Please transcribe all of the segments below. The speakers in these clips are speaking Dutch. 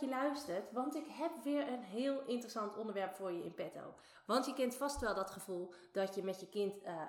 Je luistert, want ik heb weer een heel interessant onderwerp voor je in petto. Want je kent vast wel dat gevoel dat je met je kind uh, uh,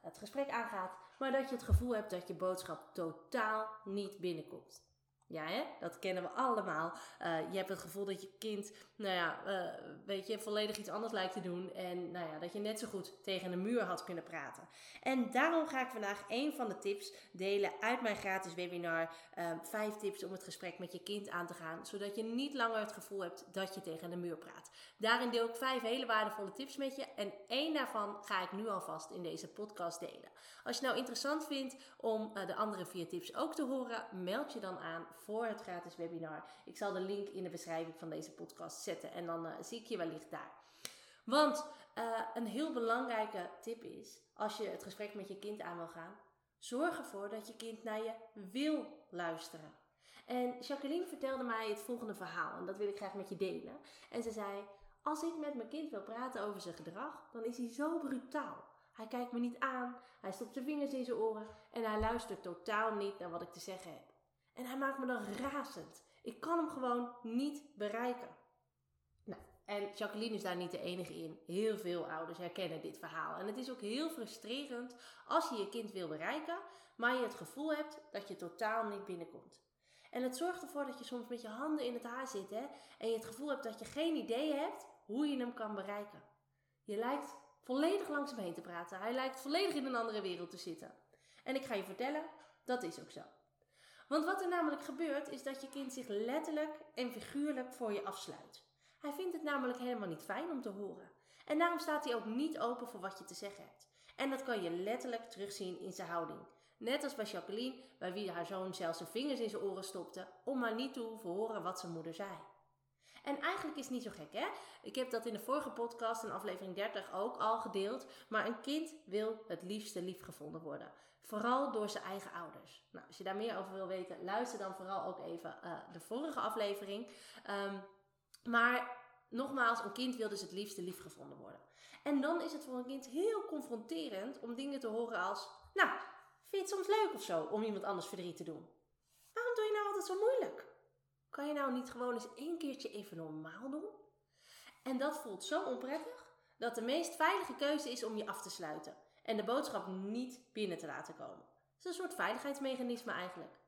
het gesprek aangaat, maar dat je het gevoel hebt dat je boodschap totaal niet binnenkomt. Ja, dat kennen we allemaal. Uh, je hebt het gevoel dat je kind, nou ja, uh, weet je, volledig iets anders lijkt te doen. En nou ja, dat je net zo goed tegen een muur had kunnen praten. En daarom ga ik vandaag een van de tips delen uit mijn gratis webinar. Uh, vijf tips om het gesprek met je kind aan te gaan. Zodat je niet langer het gevoel hebt dat je tegen de muur praat. Daarin deel ik vijf hele waardevolle tips met je. En één daarvan ga ik nu alvast in deze podcast delen. Als je nou interessant vindt om de andere vier tips ook te horen, meld je dan aan voor het gratis webinar. Ik zal de link in de beschrijving van deze podcast zetten en dan uh, zie ik je wellicht daar. Want uh, een heel belangrijke tip is, als je het gesprek met je kind aan wil gaan, zorg ervoor dat je kind naar je wil luisteren. En Jacqueline vertelde mij het volgende verhaal en dat wil ik graag met je delen. En ze zei, als ik met mijn kind wil praten over zijn gedrag, dan is hij zo brutaal. Hij kijkt me niet aan, hij stopt zijn vingers in zijn oren en hij luistert totaal niet naar wat ik te zeggen heb. En hij maakt me dan razend. Ik kan hem gewoon niet bereiken. Nou, en Jacqueline is daar niet de enige in. Heel veel ouders herkennen dit verhaal. En het is ook heel frustrerend als je je kind wil bereiken, maar je het gevoel hebt dat je totaal niet binnenkomt. En het zorgt ervoor dat je soms met je handen in het haar zit hè, en je het gevoel hebt dat je geen idee hebt hoe je hem kan bereiken. Je lijkt volledig langs hem heen te praten. Hij lijkt volledig in een andere wereld te zitten. En ik ga je vertellen, dat is ook zo. Want wat er namelijk gebeurt, is dat je kind zich letterlijk en figuurlijk voor je afsluit. Hij vindt het namelijk helemaal niet fijn om te horen. En daarom staat hij ook niet open voor wat je te zeggen hebt. En dat kan je letterlijk terugzien in zijn houding. Net als bij Jacqueline, bij wie haar zoon zelfs zijn vingers in zijn oren stopte, om maar niet te horen wat zijn moeder zei. En eigenlijk is het niet zo gek, hè? Ik heb dat in de vorige podcast, in aflevering 30, ook al gedeeld. Maar een kind wil het liefste liefgevonden worden. Vooral door zijn eigen ouders. Nou, als je daar meer over wil weten, luister dan vooral ook even uh, de vorige aflevering. Um, maar nogmaals, een kind wil dus het liefste liefgevonden worden. En dan is het voor een kind heel confronterend om dingen te horen als... Nou, vind je het soms leuk of zo om iemand anders verdriet te doen? Waarom doe je nou altijd zo moeilijk? Kan je nou niet gewoon eens één keertje even normaal doen? En dat voelt zo onprettig dat de meest veilige keuze is om je af te sluiten en de boodschap niet binnen te laten komen. Het is een soort veiligheidsmechanisme eigenlijk.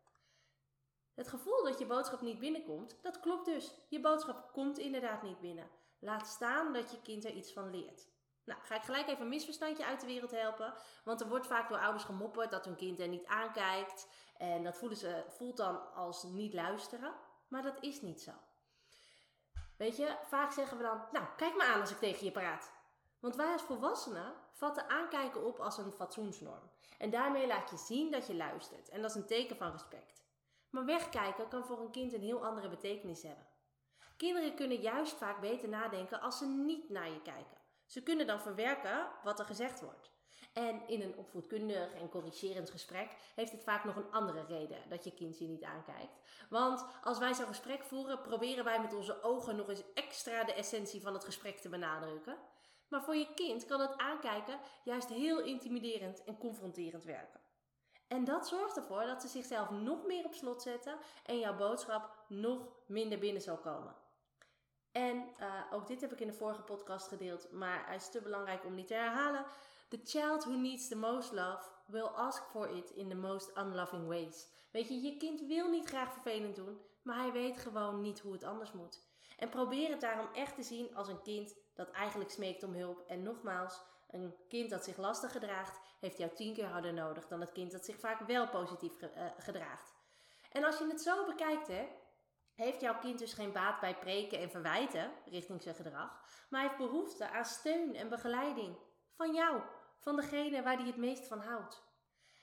Het gevoel dat je boodschap niet binnenkomt, dat klopt dus. Je boodschap komt inderdaad niet binnen. Laat staan dat je kind er iets van leert. Nou, ga ik gelijk even een misverstandje uit de wereld helpen. Want er wordt vaak door ouders gemopperd dat hun kind er niet aankijkt. En dat voelen ze, voelt dan als niet luisteren. Maar dat is niet zo. Weet je, vaak zeggen we dan, nou, kijk me aan als ik tegen je praat. Want wij als volwassenen vatten aankijken op als een fatsoensnorm. En daarmee laat je zien dat je luistert. En dat is een teken van respect. Maar wegkijken kan voor een kind een heel andere betekenis hebben. Kinderen kunnen juist vaak beter nadenken als ze niet naar je kijken. Ze kunnen dan verwerken wat er gezegd wordt. En in een opvoedkundig en corrigerend gesprek heeft het vaak nog een andere reden dat je kind je niet aankijkt. Want als wij zo'n gesprek voeren, proberen wij met onze ogen nog eens extra de essentie van het gesprek te benadrukken. Maar voor je kind kan het aankijken juist heel intimiderend en confronterend werken. En dat zorgt ervoor dat ze zichzelf nog meer op slot zetten en jouw boodschap nog minder binnen zal komen. En uh, ook dit heb ik in de vorige podcast gedeeld, maar hij is te belangrijk om niet te herhalen. The child who needs the most love will ask for it in the most unloving ways. Weet je, je kind wil niet graag vervelend doen, maar hij weet gewoon niet hoe het anders moet. En probeer het daarom echt te zien als een kind dat eigenlijk smeekt om hulp. En nogmaals, een kind dat zich lastig gedraagt, heeft jou tien keer harder nodig dan het kind dat zich vaak wel positief ge uh, gedraagt. En als je het zo bekijkt, hè, heeft jouw kind dus geen baat bij preken en verwijten richting zijn gedrag, maar heeft behoefte aan steun en begeleiding van jou, van degene waar die het meest van houdt.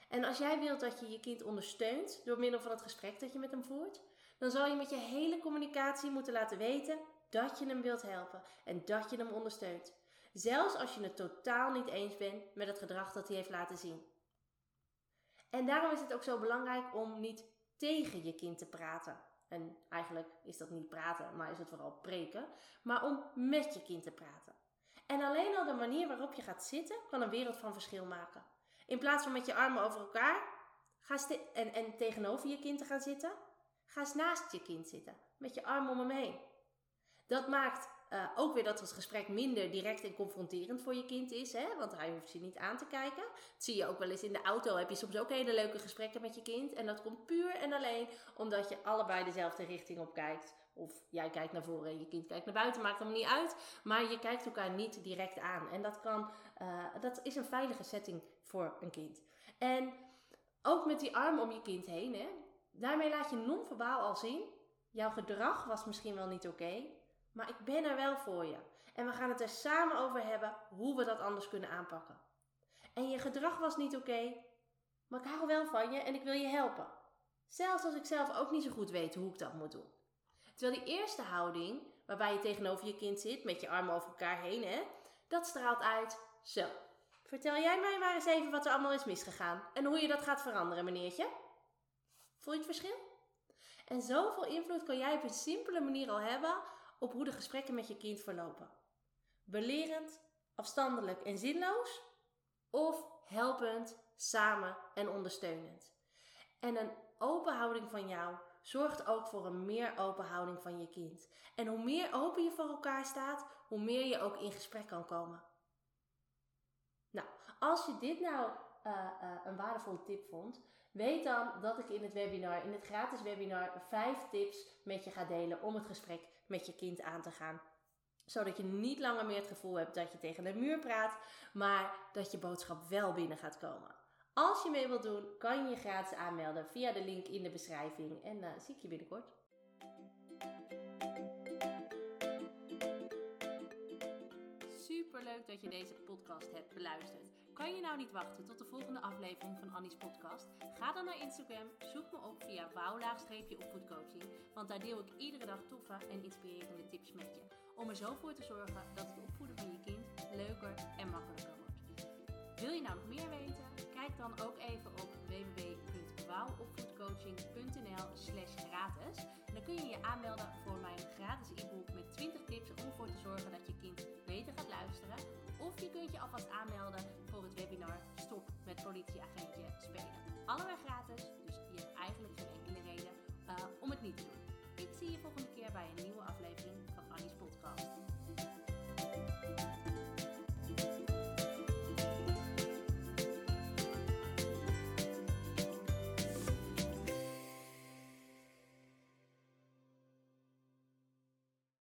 En als jij wilt dat je je kind ondersteunt door middel van het gesprek dat je met hem voert, dan zal je met je hele communicatie moeten laten weten dat je hem wilt helpen en dat je hem ondersteunt. Zelfs als je het totaal niet eens bent met het gedrag dat hij heeft laten zien. En daarom is het ook zo belangrijk om niet tegen je kind te praten. En eigenlijk is dat niet praten, maar is het vooral preken. Maar om met je kind te praten. En alleen al de manier waarop je gaat zitten kan een wereld van verschil maken. In plaats van met je armen over elkaar ga en, en tegenover je kind te gaan zitten, ga eens naast je kind zitten. Met je armen om hem heen. Dat maakt uh, ook weer dat het gesprek minder direct en confronterend voor je kind is, hè? want hij hoeft je niet aan te kijken. Dat zie je ook wel eens in de auto, heb je soms ook hele leuke gesprekken met je kind. En dat komt puur en alleen omdat je allebei dezelfde richting op kijkt. Of jij kijkt naar voren en je kind kijkt naar buiten, maakt hem niet uit. Maar je kijkt elkaar niet direct aan. En dat, kan, uh, dat is een veilige setting voor een kind. En ook met die arm om je kind heen, hè? daarmee laat je non-verbaal al zien. Jouw gedrag was misschien wel niet oké, maar ik ben er wel voor je. En we gaan het er samen over hebben hoe we dat anders kunnen aanpakken. En je gedrag was niet oké, maar ik hou wel van je en ik wil je helpen. Zelfs als ik zelf ook niet zo goed weet hoe ik dat moet doen. Terwijl die eerste houding, waarbij je tegenover je kind zit met je armen over elkaar heen, hè, dat straalt uit. Zo, vertel jij mij maar eens even wat er allemaal is misgegaan en hoe je dat gaat veranderen, meneertje. Voel je het verschil? En zoveel invloed kan jij op een simpele manier al hebben op hoe de gesprekken met je kind verlopen. Belerend, afstandelijk en zinloos of helpend, samen en ondersteunend. En een open houding van jou zorgt ook voor een meer open houding van je kind. En hoe meer open je voor elkaar staat, hoe meer je ook in gesprek kan komen. Nou, als je dit nou uh, uh, een waardevolle tip vond, weet dan dat ik in het webinar, in het gratis webinar, vijf tips met je ga delen om het gesprek met je kind aan te gaan. Zodat je niet langer meer het gevoel hebt dat je tegen de muur praat, maar dat je boodschap wel binnen gaat komen. Als je mee wilt doen, kan je je gratis aanmelden via de link in de beschrijving. En uh, zie ik je binnenkort. Super leuk dat je deze podcast hebt beluisterd. Kan je nou niet wachten tot de volgende aflevering van Annie's podcast? Ga dan naar Instagram, zoek me op via wouw-opvoedcoaching, want daar deel ik iedere dag toffe en inspirerende tips met je. Om er zo voor te zorgen dat het opvoeden van je kind leuker en makkelijker wordt. Wil je nou nog meer weten? Kijk dan ook even op www.wouwopvoedcoaching.nl slash gratis. Dan kun je je aanmelden voor mijn gratis e-book met 20 tips om ervoor te zorgen dat je kind beter gaat luisteren. Of je kunt je alvast aanmelden voor het webinar Stop met politieagentje spelen. Allebei gratis, dus je hebt eigenlijk geen enkele reden uh, om het niet te doen. Ik zie je volgende keer bij een nieuwe aflevering